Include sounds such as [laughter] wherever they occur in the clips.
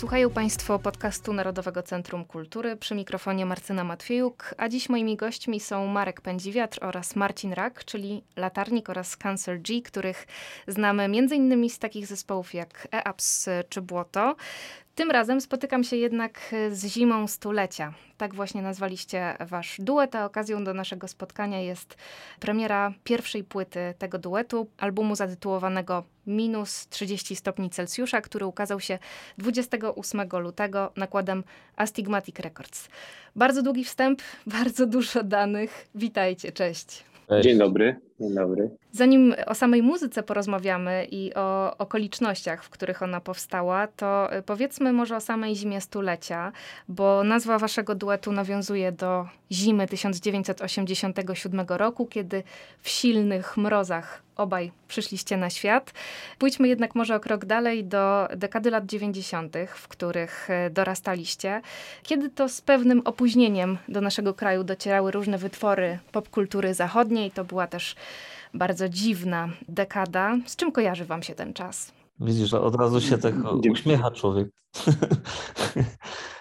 Słuchają Państwo podcastu Narodowego Centrum Kultury przy mikrofonie Marcyna Matwiejuk, a dziś moimi gośćmi są Marek Pędziwiatr oraz Marcin Rak, czyli Latarnik oraz Cancer G, których znamy m.in. z takich zespołów jak EAPS czy Błoto. Tym razem spotykam się jednak z zimą stulecia. Tak właśnie nazwaliście wasz duet, a okazją do naszego spotkania jest premiera pierwszej płyty tego duetu, albumu zatytułowanego Minus 30 stopni Celsjusza, który ukazał się 28 lutego nakładem Astigmatic Records. Bardzo długi wstęp, [laughs] bardzo dużo danych. Witajcie. Cześć. Dzień dobry. Dzień dobry. Zanim o samej muzyce porozmawiamy i o okolicznościach, w których ona powstała, to powiedzmy może o samej zimie stulecia, bo nazwa waszego duetu nawiązuje do zimy 1987 roku, kiedy w silnych mrozach obaj przyszliście na świat. Pójdźmy jednak może o krok dalej do dekady lat 90., w których dorastaliście, kiedy to z pewnym opóźnieniem do naszego kraju docierały różne wytwory popkultury zachodniej. To była też bardzo dziwna dekada. Z czym kojarzy Wam się ten czas? Widzisz, od razu się tak uśmiecha człowiek. [laughs]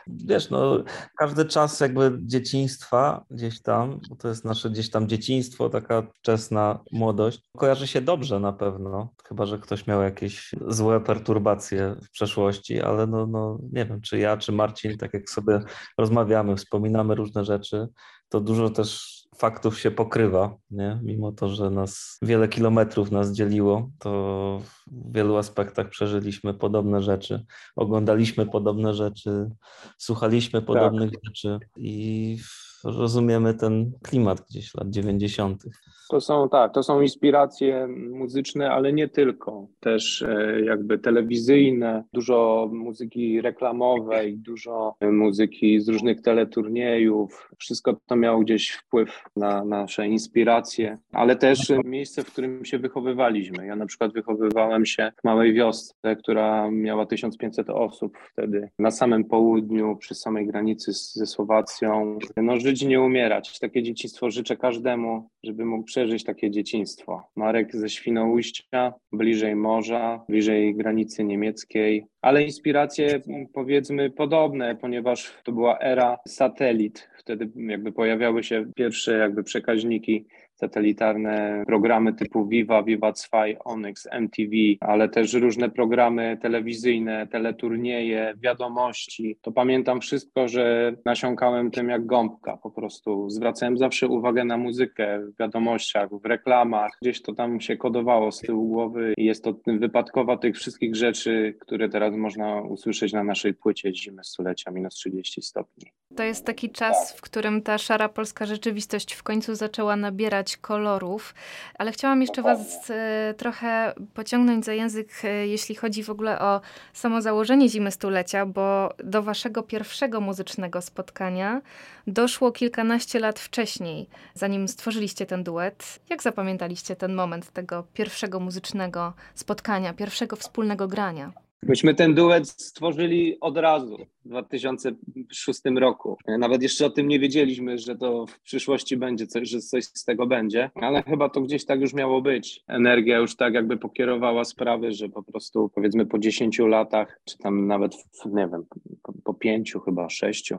Wiesz, no, każdy czas jakby dzieciństwa gdzieś tam, bo to jest nasze gdzieś tam dzieciństwo, taka wczesna młodość, kojarzy się dobrze na pewno, chyba, że ktoś miał jakieś złe perturbacje w przeszłości, ale no, no nie wiem, czy ja, czy Marcin, tak jak sobie rozmawiamy, wspominamy różne rzeczy, to dużo też faktów się pokrywa, nie? mimo to, że nas wiele kilometrów nas dzieliło, to w wielu aspektach przeżyliśmy podobne rzeczy, oglądaliśmy podobne rzeczy, słuchaliśmy podobnych tak. rzeczy i rozumiemy ten klimat gdzieś lat 90. To są tak, to są inspiracje muzyczne, ale nie tylko. Też e, jakby telewizyjne, dużo muzyki reklamowej, dużo muzyki z różnych teleturniejów. Wszystko to miało gdzieś wpływ na nasze inspiracje, ale też miejsce, w którym się wychowywaliśmy. Ja na przykład wychowywałem się w małej wiosce, która miała 1500 osób wtedy na samym południu, przy samej granicy ze Słowacją. No, żyć nie umierać. Takie dzieciństwo życzę każdemu, żeby mógł przeżyć takie dzieciństwo. Marek ze Świnoujścia, bliżej morza, bliżej granicy niemieckiej, ale inspiracje powiedzmy podobne, ponieważ to była era satelit. Wtedy jakby pojawiały się pierwsze jakby przekaźniki satelitarne programy typu Viva, Viva 2, Onyx, MTV, ale też różne programy telewizyjne, teleturnieje, wiadomości. To pamiętam wszystko, że nasiąkałem tym jak gąbka po prostu. Zwracałem zawsze uwagę na muzykę w wiadomościach, w reklamach. Gdzieś to tam się kodowało z tyłu głowy i jest to wypadkowa tych wszystkich rzeczy, które teraz można usłyszeć na naszej płycie Zimy Stulecia minus 30 stopni. To jest taki czas, w którym ta szara polska rzeczywistość w końcu zaczęła nabierać kolorów, ale chciałam jeszcze Was e, trochę pociągnąć za język, e, jeśli chodzi w ogóle o samo założenie Zimy Stulecia, bo do Waszego pierwszego muzycznego spotkania doszło kilkanaście lat wcześniej, zanim stworzyliście ten duet. Jak zapamiętaliście ten moment tego pierwszego muzycznego spotkania, pierwszego wspólnego grania? Myśmy ten duet stworzyli od razu w 2006 roku. Nawet jeszcze o tym nie wiedzieliśmy, że to w przyszłości będzie coś, że coś z tego będzie, ale chyba to gdzieś tak już miało być. Energia już tak jakby pokierowała sprawy, że po prostu powiedzmy po 10 latach, czy tam nawet, nie wiem, po, po pięciu chyba, sześciu,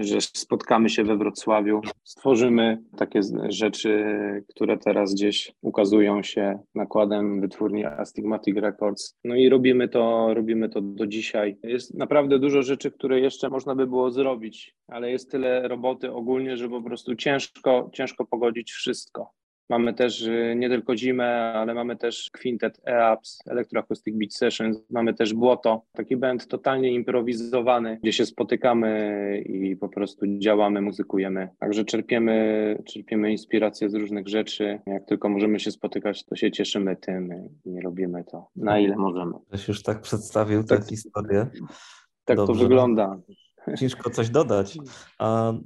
że spotkamy się we Wrocławiu, stworzymy takie rzeczy, które teraz gdzieś ukazują się nakładem wytwórni Astigmatic Records. No i robimy to, robimy to do dzisiaj. Jest naprawdę dużo rzeczy, które jeszcze można by było zrobić, ale jest tyle roboty ogólnie, że po prostu ciężko, ciężko pogodzić wszystko. Mamy też y, nie tylko zimę, ale mamy też kwintet EAPS, Electroacoustic Beat Sessions, mamy też Błoto, taki band totalnie improwizowany, gdzie się spotykamy i po prostu działamy, muzykujemy. Także czerpiemy, czerpiemy inspiracje z różnych rzeczy. Jak tylko możemy się spotykać, to się cieszymy tym i robimy to na ile możemy. Ktoś już tak przedstawił tę Tak. historię. Tak Dobrze. to wygląda. Ciężko coś dodać.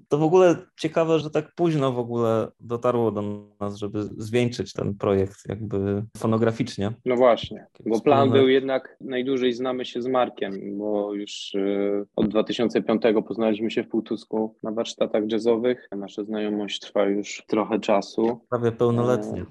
To w ogóle ciekawe, że tak późno w ogóle dotarło do nas, żeby zwieńczyć ten projekt jakby fonograficznie. No właśnie, bo plan był jednak, najdłużej znamy się z Markiem, bo już y, od 2005 poznaliśmy się w Półtusku na warsztatach jazzowych. Nasza znajomość trwa już trochę czasu. Prawie pełnoletnie.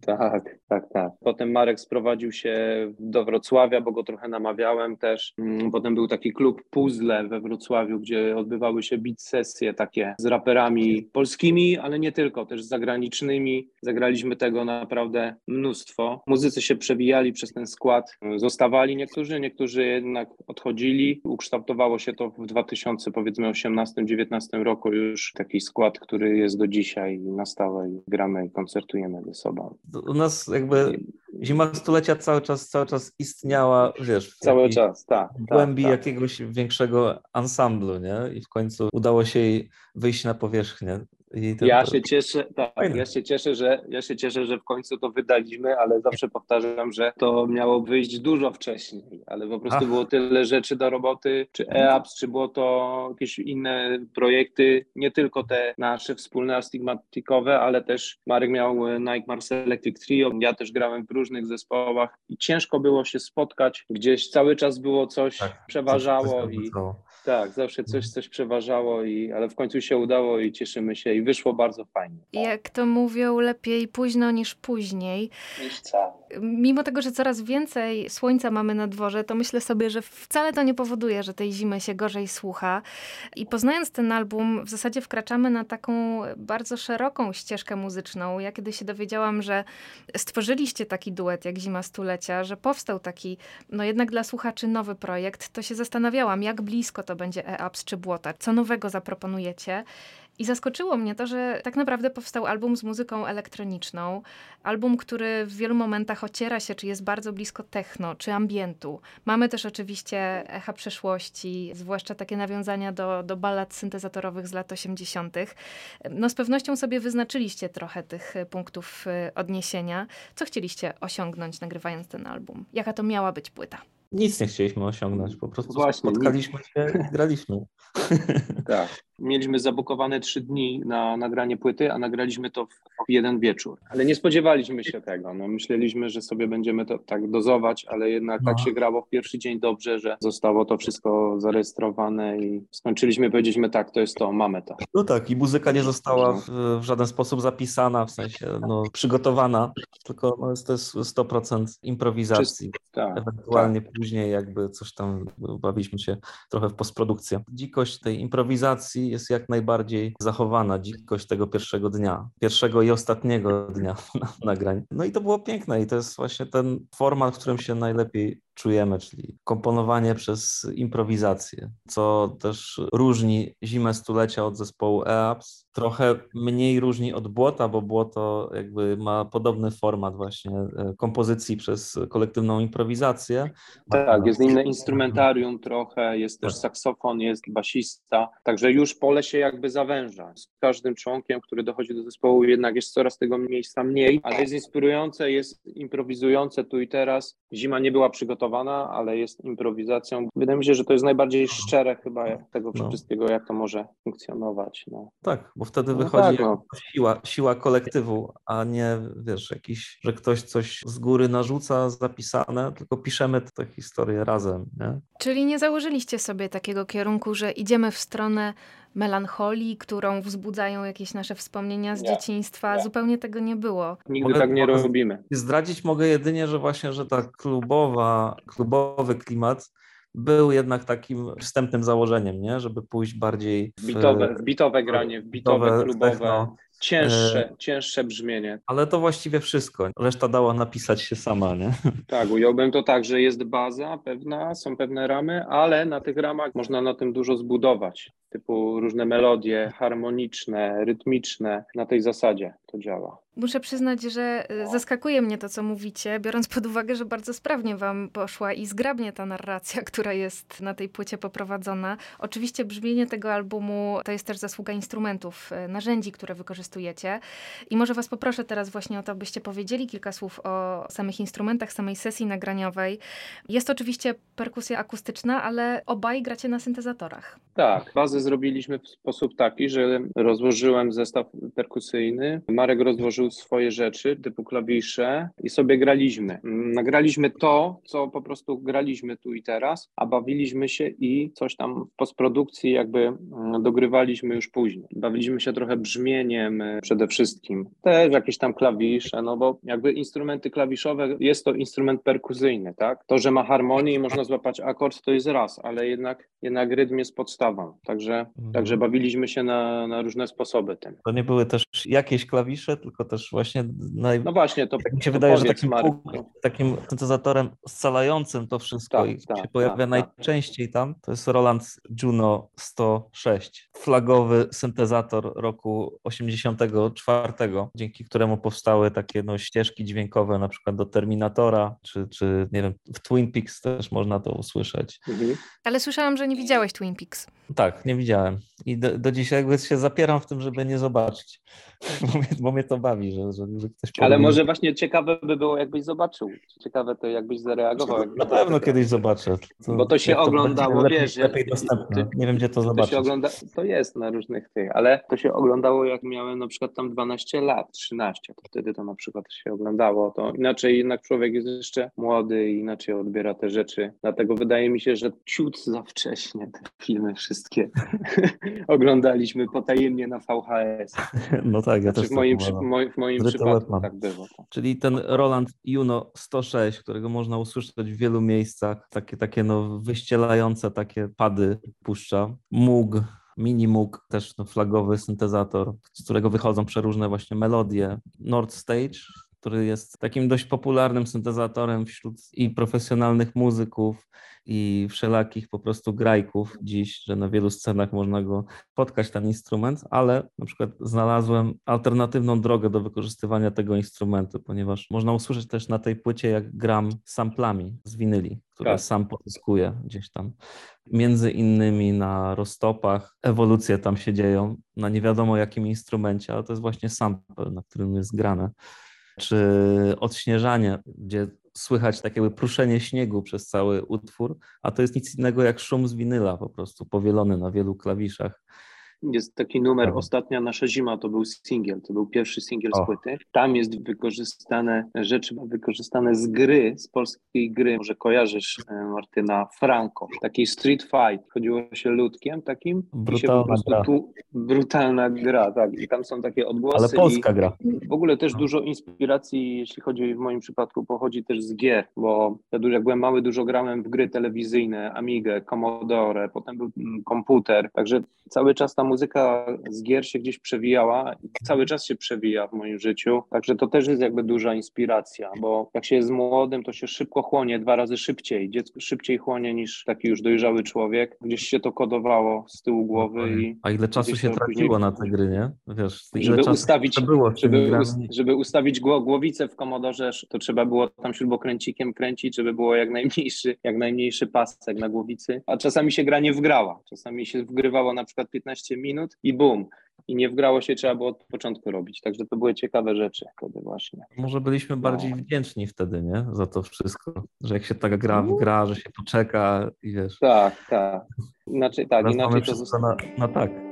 Tak, tak, tak. Potem Marek sprowadził się do Wrocławia, bo go trochę namawiałem też. Mm, Potem był taki klub Puzzle we Wrocławiu, gdzie odbywały się beat sesje takie z raperami polskimi, ale nie tylko, też zagranicznymi. Zagraliśmy tego naprawdę mnóstwo. Muzycy się przewijali przez ten skład. Zostawali niektórzy, niektórzy jednak odchodzili. Ukształtowało się to w 2000, powiedzmy 18-19 roku już taki skład, który jest do dzisiaj na stałe i gramy i koncertujemy ze sobą. U nas jakby zima stulecia cały czas, cały czas istniała, wiesz, w Cały czas, tak. w tak, głębi tak. jakiegoś większego ansamblu, nie? I w końcu udało się jej wyjść na powierzchnię. Ja to- się cieszę, tak, Fajne. ja się cieszę, że ja się cieszę, że w końcu to wydaliśmy, ale zawsze powtarzam, że to miało wyjść dużo wcześniej, ale po prostu Ach. było tyle rzeczy do roboty, czy EAPS, czy było to jakieś inne projekty, nie tylko te nasze wspólne astygmatikowe, ale też Marek miał e, Nike Mars Electric Trio, ja też grałem w różnych zespołach i ciężko było się spotkać, gdzieś cały czas było coś Tak, przeważało coś i. tak, zawsze coś, coś przeważało, i, ale w końcu się udało i cieszymy się i wyszło bardzo fajnie. Jak to mówią, lepiej późno niż później. Niż wcale. Mimo tego, że coraz więcej słońca mamy na dworze, to myślę sobie, że wcale to nie powoduje, że tej zimy się gorzej słucha. I poznając ten album, w zasadzie wkraczamy na taką bardzo szeroką ścieżkę muzyczną. Ja kiedy się dowiedziałam, że stworzyliście taki duet jak Zima Stulecia, że powstał taki, no jednak dla słuchaczy nowy projekt, to się zastanawiałam, jak blisko to będzie E-Ups czy Błota, co nowego zaproponujecie. I zaskoczyło mnie to, że tak naprawdę powstał album z muzyką elektroniczną. Album, który w wielu momentach ociera się, czy jest bardzo blisko techno, czy ambientu. Mamy też oczywiście echa przeszłości, zwłaszcza takie nawiązania do, do ballad syntezatorowych z lat 80. No z pewnością sobie wyznaczyliście trochę tych y, punktów y, odniesienia. Co chcieliście osiągnąć nagrywając ten album? Jaka to miała być płyta? Nic nie chcieliśmy osiągnąć, po prostu Właśnie, spotkaliśmy się i graliśmy. [laughs] Tak. Mieliśmy zabukowane trzy dni na nagranie płyty, a nagraliśmy to w jeden wieczór. Ale nie spodziewaliśmy się tego. No, myśleliśmy, że sobie będziemy to tak dozować, ale jednak No. tak się grało w pierwszy dzień dobrze, że zostało to wszystko zarejestrowane i skończyliśmy, powiedzieliśmy tak, to jest to, mamy to. No tak, i muzyka nie została w, w żaden sposób zapisana, w sensie no, przygotowana, tylko no, jest to jest 100% improwizacji. Tak. Ewentualnie później jakby coś tam bawiliśmy się trochę w postprodukcję. Dzikość tej improwizacji jest jak najbardziej zachowana, dzikość tego pierwszego dnia, pierwszego i ostatniego dnia [laughs] nagrań. No i to było piękne i to jest właśnie ten format, w którym się najlepiej czujemy, czyli komponowanie przez improwizację, co też różni Zimę Stulecia od zespołu EAPS. Trochę mniej różni od Błota, bo Błoto jakby ma podobny format właśnie e, kompozycji przez kolektywną improwizację. Tak, jest inne instrumentarium trochę, jest też Tak. saksofon, jest basista, także już pole się jakby zawęża. Z każdym członkiem, który dochodzi do zespołu, jednak jest coraz tego miejsca mniej, ale jest inspirujące, jest improwizujące tu i teraz. Zima nie była przygotowana, ale jest improwizacją. Wydaje mi się, że to jest najbardziej szczere chyba tego No. wszystkiego, jak to może funkcjonować. No. Tak, bo wtedy No wychodzi tak, no. siła, siła kolektywu, a nie, wiesz, jakiś, że ktoś coś z góry narzuca zapisane, tylko piszemy tę historię razem, nie? Czyli nie założyliście sobie takiego kierunku, że idziemy w stronę melancholii, którą wzbudzają jakieś nasze wspomnienia z Nie, dzieciństwa. nie. Zupełnie tego nie było. Nigdy Mogę- tak nie robimy. Zdradzić mogę jedynie, że właśnie, że ta klubowa, klubowy klimat był jednak takim wstępnym założeniem, nie? Żeby pójść bardziej w Bitowe, w bitowe granie, w bitowe, bitowe, klubowe, techno. Cięższe, cięższe brzmienie. Ale to właściwie wszystko. Reszta dała napisać się sama, nie? Tak, ująłbym to tak, że jest baza pewna, są pewne ramy, ale na tych ramach można na tym dużo zbudować. Typu różne melodie harmoniczne, rytmiczne, na tej zasadzie. to działa. Muszę przyznać, że y, zaskakuje mnie to, co mówicie, biorąc pod uwagę, że bardzo sprawnie wam poszła i zgrabnie ta narracja, [laughs] która jest na tej płycie poprowadzona. Oczywiście brzmienie tego albumu to jest też zasługa instrumentów, y, narzędzi, które wykorzystujecie. I może was poproszę teraz właśnie o to, byście powiedzieli kilka słów o samych instrumentach, samej sesji nagraniowej. Jest oczywiście perkusja akustyczna, ale obaj gracie na syntezatorach. Tak, bazę zrobiliśmy w sposób taki, że rozłożyłem zestaw perkusyjny, Marek rozłożył swoje rzeczy, typu klawisze i sobie graliśmy. Nagraliśmy to, co po prostu graliśmy tu i teraz, a bawiliśmy się i coś tam w postprodukcji jakby mm, dogrywaliśmy już później. Bawiliśmy się trochę brzmieniem e, przede wszystkim. Też jakieś tam klawisze, no bo jakby instrumenty klawiszowe, jest to instrument perkusyjny, tak? To, że ma harmonię i można złapać akord, to jest raz, ale jednak, jednak rytm jest podstawą. Także, mhm. także bawiliśmy się na, na różne sposoby tym. To nie były też jakieś klawisze, tylko też właśnie. Naj... No właśnie, to. Tak mi się wydaje, że takim, takim syntezatorem scalającym to wszystko tak, i tak, się pojawia tak, tak, najczęściej tam, to jest Roland Juno 106. Flagowy syntezator roku 84, dzięki któremu powstały takie no, ścieżki dźwiękowe, na przykład do Terminatora, czy, czy nie wiem, w Twin Peaks też można to usłyszeć. Mhm. Ale słyszałam, że nie widziałeś Twin Peaks. Tak, nie widziałem. I do, do dzisiaj jakby się zapieram w tym, żeby nie zobaczyć, [laughs] bo mnie, bo mnie to bawi, że, że, że ktoś Ale może właśnie ciekawe by było, jakbyś zobaczył. Ciekawe to, jakbyś zareagował. Na pewno kiedyś zobaczę. To, bo to się oglądało, lepiej, wiesz... Lepiej dostępne. nie wiem, gdzie to zobaczyć. To, się ogląda, to jest na różnych tych, ale to się oglądało, jak miałem na przykład tam 12 lat, 13, to wtedy to na przykład się oglądało. To inaczej jednak człowiek jest jeszcze młody i inaczej odbiera te rzeczy. Dlatego wydaje mi się, że ciut za wcześnie te filmy wszystkie [laughs] oglądaliśmy potajemnie na VHS. [laughs] No tak, ja znaczy też w moim, tak w moim przypadku tak było. Czyli ten Roland Juno 106, którego można usłyszeć w wielu miejscach, takie, takie no wyścielające takie pady puszcza, Moog, Mini Moog, też no, flagowy syntezator, z którego wychodzą przeróżne właśnie melodie. Nord Stage, który jest takim dość popularnym syntezatorem wśród i profesjonalnych muzyków, i wszelakich po prostu grajków dziś, że na wielu scenach można go spotkać, ten instrument, ale na przykład znalazłem alternatywną drogę do wykorzystywania tego instrumentu, ponieważ można usłyszeć też na tej płycie, jak gram samplami z winyli, które tak. sam pozyskuję gdzieś tam. Między innymi na roztopach, ewolucje tam się dzieją, na nie wiadomo jakim instrumencie, ale to jest właśnie sample, na którym jest grane czy odśnieżanie, gdzie słychać takie jakby pruszenie śniegu przez cały utwór, a to jest nic innego jak szum z winyla po prostu powielony na wielu klawiszach. Jest taki numer, ostatnia nasza zima, to był singiel, to był pierwszy singiel z płyty. Tam jest wykorzystane rzeczy, wykorzystane z gry, z polskiej gry. Może kojarzysz e, Martyna Franco, takiej street fight. Chodziło się ludkiem takim. Brutalna gra. Tu, brutalna gra, tak. I tam są takie odgłosy. Ale polska gra. W ogóle też no. dużo inspiracji, jeśli chodzi w moim przypadku, pochodzi też z gier, bo ja jak byłem mały, dużo grałem w gry telewizyjne, Amigę, Commodore, potem był mm, komputer, także cały czas tam muzyka z gier się gdzieś przewijała i cały czas się przewija w moim życiu. Także to też jest jakby duża inspiracja, bo jak się jest młodym, to się szybko chłonie, dwa razy szybciej. Dziecko szybciej chłonie niż taki już dojrzały człowiek. Gdzieś się to kodowało z tyłu głowy. I A ile czasu się traciło później... na te gry, nie? Wiesz, żeby ustawić, było żeby, żeby ustawić głowicę w komodorze, to trzeba było tam śrubokręcikiem kręcić, żeby było jak najmniejszy, jak najmniejszy pasek na głowicy. A czasami się gra nie wgrała. Czasami się wgrywało na przykład 15 minut i bum. I nie wgrało się, trzeba było od początku robić. Także to były ciekawe rzeczy wtedy właśnie. Może byliśmy no. bardziej wdzięczni wtedy, nie? Za to wszystko. Że jak się tak gra w gra, że się poczeka i wiesz. Tak, tak. Inaczej tak, inaczej to zostało. Na, na tak.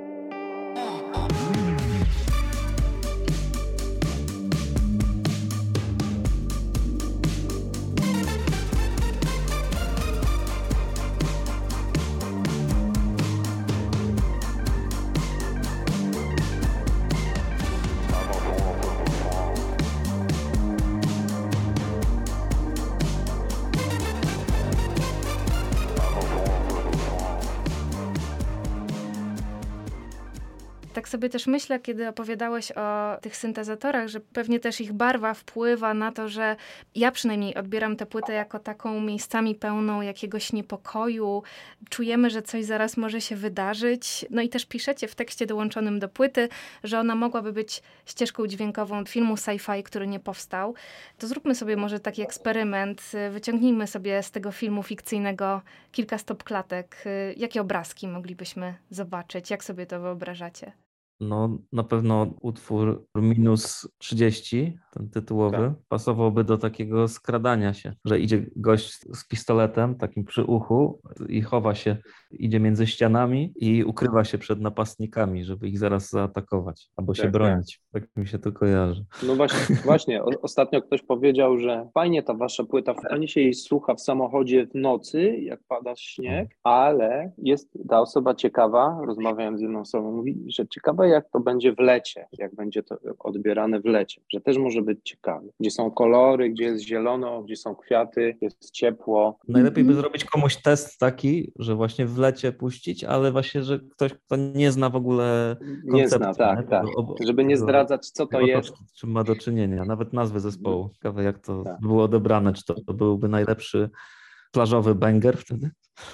Też myślę, kiedy opowiadałeś o tych syntezatorach, że pewnie też ich barwa wpływa na to, że ja przynajmniej odbieram tę płytę jako taką miejscami pełną jakiegoś niepokoju. Czujemy, że coś zaraz może się wydarzyć. No i też piszecie w tekście dołączonym do płyty, że ona mogłaby być ścieżką dźwiękową filmu sci-fi, który nie powstał. To zróbmy sobie może taki eksperyment. Wyciągnijmy sobie z tego filmu fikcyjnego kilka stopklatek. Jakie obrazki moglibyśmy zobaczyć? Jak sobie to wyobrażacie? No, na pewno utwór minus 30, ten tytułowy, tak. pasowałby do takiego skradania się, że idzie gość z pistoletem takim przy uchu i chowa się, idzie między ścianami i ukrywa się przed napastnikami, żeby ich zaraz zaatakować albo się tak, bronić. Tak. tak mi się to kojarzy. No właśnie, [laughs] właśnie. O, ostatnio ktoś powiedział, że fajnie ta wasza płyta, fajnie się jej słucha w samochodzie w nocy, jak pada śnieg, ale jest ta osoba ciekawa, rozmawiałem z jedną osobą, mówi, że ciekawa jak to będzie w lecie, jak będzie to odbierane w lecie, że też może być ciekawe. Gdzie są kolory, gdzie jest zielono, gdzie są kwiaty, jest ciepło. Najlepiej by zrobić komuś test taki, że właśnie w lecie puścić, ale właśnie, że ktoś, kto nie zna w ogóle konceptu. Nie zna, tak, nie? tak. Żeby nie zdradzać, co to jest. Z czym ma do czynienia, nawet nazwy zespołu. Ciekawe, jak to tak. było odebrane, czy to, to byłby najlepszy plażowy banger wtedy?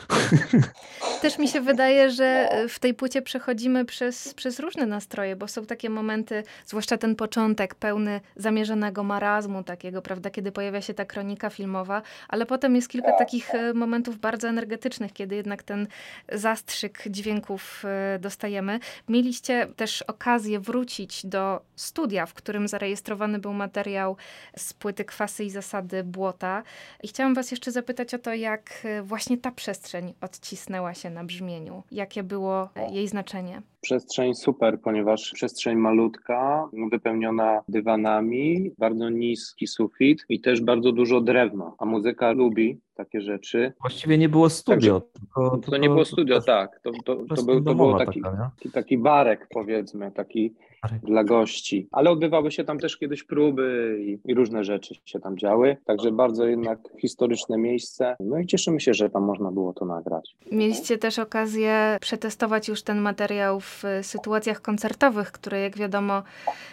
[laughs] Też mi się wydaje, że w tej płycie przechodzimy przez, przez różne nastroje, bo są takie momenty, zwłaszcza ten początek pełny zamierzonego marazmu takiego, prawda, kiedy pojawia się ta kronika filmowa, ale potem jest kilka takich e, momentów bardzo energetycznych, kiedy jednak ten zastrzyk dźwięków e, dostajemy. Mieliście też okazję wrócić do studia, w którym zarejestrowany był materiał z płyty Kwasy i Zasady Błota. I chciałam was jeszcze zapytać o to, jak e, właśnie ta przestrzeń odcisnęła się na brzmieniu? Jakie było jej znaczenie? Przestrzeń super, ponieważ przestrzeń malutka, wypełniona dywanami, bardzo niski sufit i też bardzo dużo drewna, a muzyka lubi takie rzeczy. Właściwie nie było studio. Także, tylko, to, to, nie było studio, to, tak. To, to, to, był, to było taki, taka, taki barek, powiedzmy, taki. Dla gości. Ale odbywały się tam też kiedyś próby i, i, różne rzeczy się tam działy. Także bardzo jednak historyczne miejsce. No i cieszymy się, że tam można było to nagrać. Mieliście też okazję przetestować już ten materiał w sytuacjach koncertowych, które jak wiadomo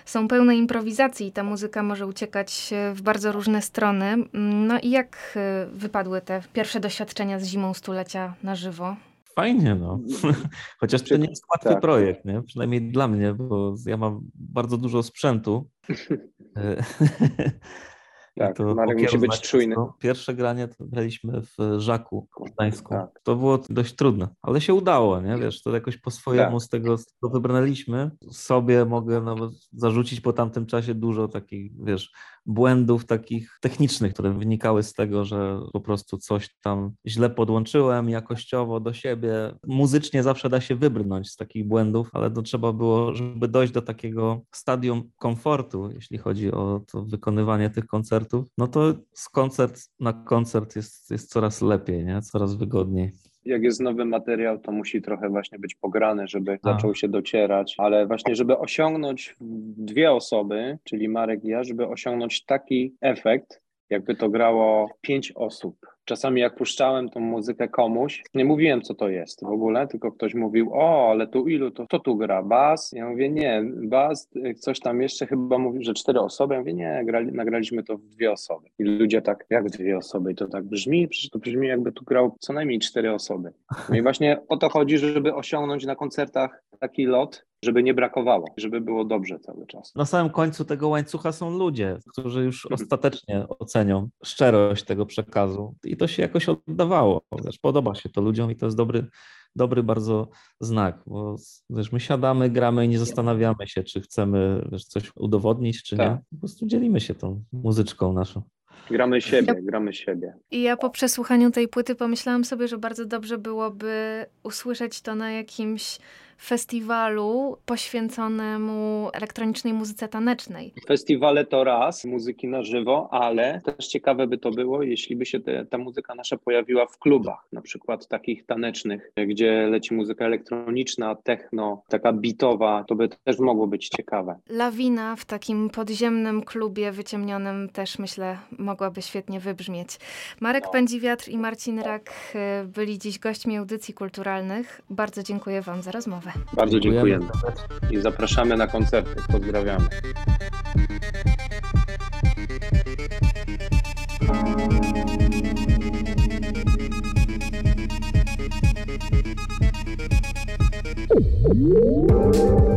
są pełne improwizacji. Ta muzyka może uciekać w bardzo różne strony. No i jak wypadły te pierwsze doświadczenia z zimą stulecia na żywo? Fajnie, no. [laughs] Chociaż to nie jest łatwy tak. projekt, nie? przynajmniej dla mnie, bo ja mam bardzo dużo sprzętu. [laughs] [laughs] Tak, to Marek musi być czujny. Pierwsze granie to graliśmy w Żaku w Gdańsku. Tak. To było dość trudne, ale się udało, nie? Wiesz, to jakoś po swojemu tak. z, tego, z tego wybraliśmy. Sobie mogę nawet zarzucić po tamtym czasie dużo takich, wiesz, błędów takich technicznych, które wynikały z tego, że po prostu coś tam źle podłączyłem jakościowo do siebie. Muzycznie zawsze da się wybrnąć z takich błędów, ale to trzeba było, żeby dojść do takiego stadium komfortu, jeśli chodzi o to wykonywanie tych koncertów, no to z koncert na koncert jest, jest coraz lepiej, nie? coraz wygodniej jak jest nowy materiał, to musi trochę właśnie być pograne, żeby A. zaczął się docierać, ale właśnie, żeby osiągnąć dwie osoby, czyli Marek i ja, żeby osiągnąć taki efekt, jakby to grało pięć osób Czasami jak puszczałem tą muzykę komuś, nie mówiłem co to jest w ogóle, tylko ktoś mówił, o, ale tu ilu, to kto tu gra, bas? Ja mówię, nie, bas, coś tam jeszcze chyba mówił, że cztery osoby. Ja mówię, nie, grali, nagraliśmy to w dwie osoby. I ludzie tak, jak dwie osoby? I to tak brzmi, przecież to brzmi jakby tu grał co najmniej cztery osoby. No i właśnie o to chodzi, żeby osiągnąć na koncertach taki lot, żeby nie brakowało, żeby było dobrze cały czas. Na samym końcu tego łańcucha są ludzie, którzy już mhm. ostatecznie ocenią szczerość tego przekazu i to się jakoś oddawało. Wiesz, podoba się to ludziom i to jest dobry, dobry bardzo znak, bo wiesz, my siadamy, gramy i nie zastanawiamy się, czy chcemy wiesz, coś udowodnić, czy tak. nie. Po prostu dzielimy się tą muzyczką naszą. Gramy siebie, ja, gramy siebie. I ja po przesłuchaniu tej płyty pomyślałam sobie, że bardzo dobrze byłoby usłyszeć to na jakimś festiwalu poświęconemu elektronicznej muzyce tanecznej. Festiwale to raz, muzyki na żywo, ale też ciekawe by to było, jeśli by się te, ta muzyka nasza pojawiła w klubach, na przykład takich tanecznych, gdzie leci muzyka elektroniczna, techno, taka bitowa, to by też mogło być ciekawe. Lawina w takim podziemnym klubie wyciemnionym też myślę mogłaby świetnie wybrzmieć. Marek no. Pędziwiatr i Marcin Rak y, byli dziś gośćmi audycji kulturalnych. Bardzo dziękuję Wam za rozmowę. Rozmowę. Bardzo dziękujemy. dziękujemy. I zapraszamy na koncerty. Pozdrawiamy. Audycje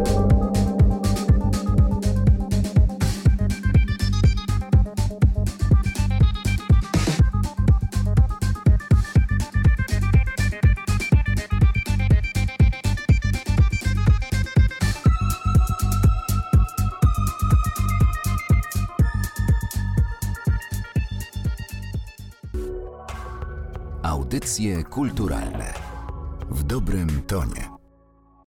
kulturalne w dobrym tonie.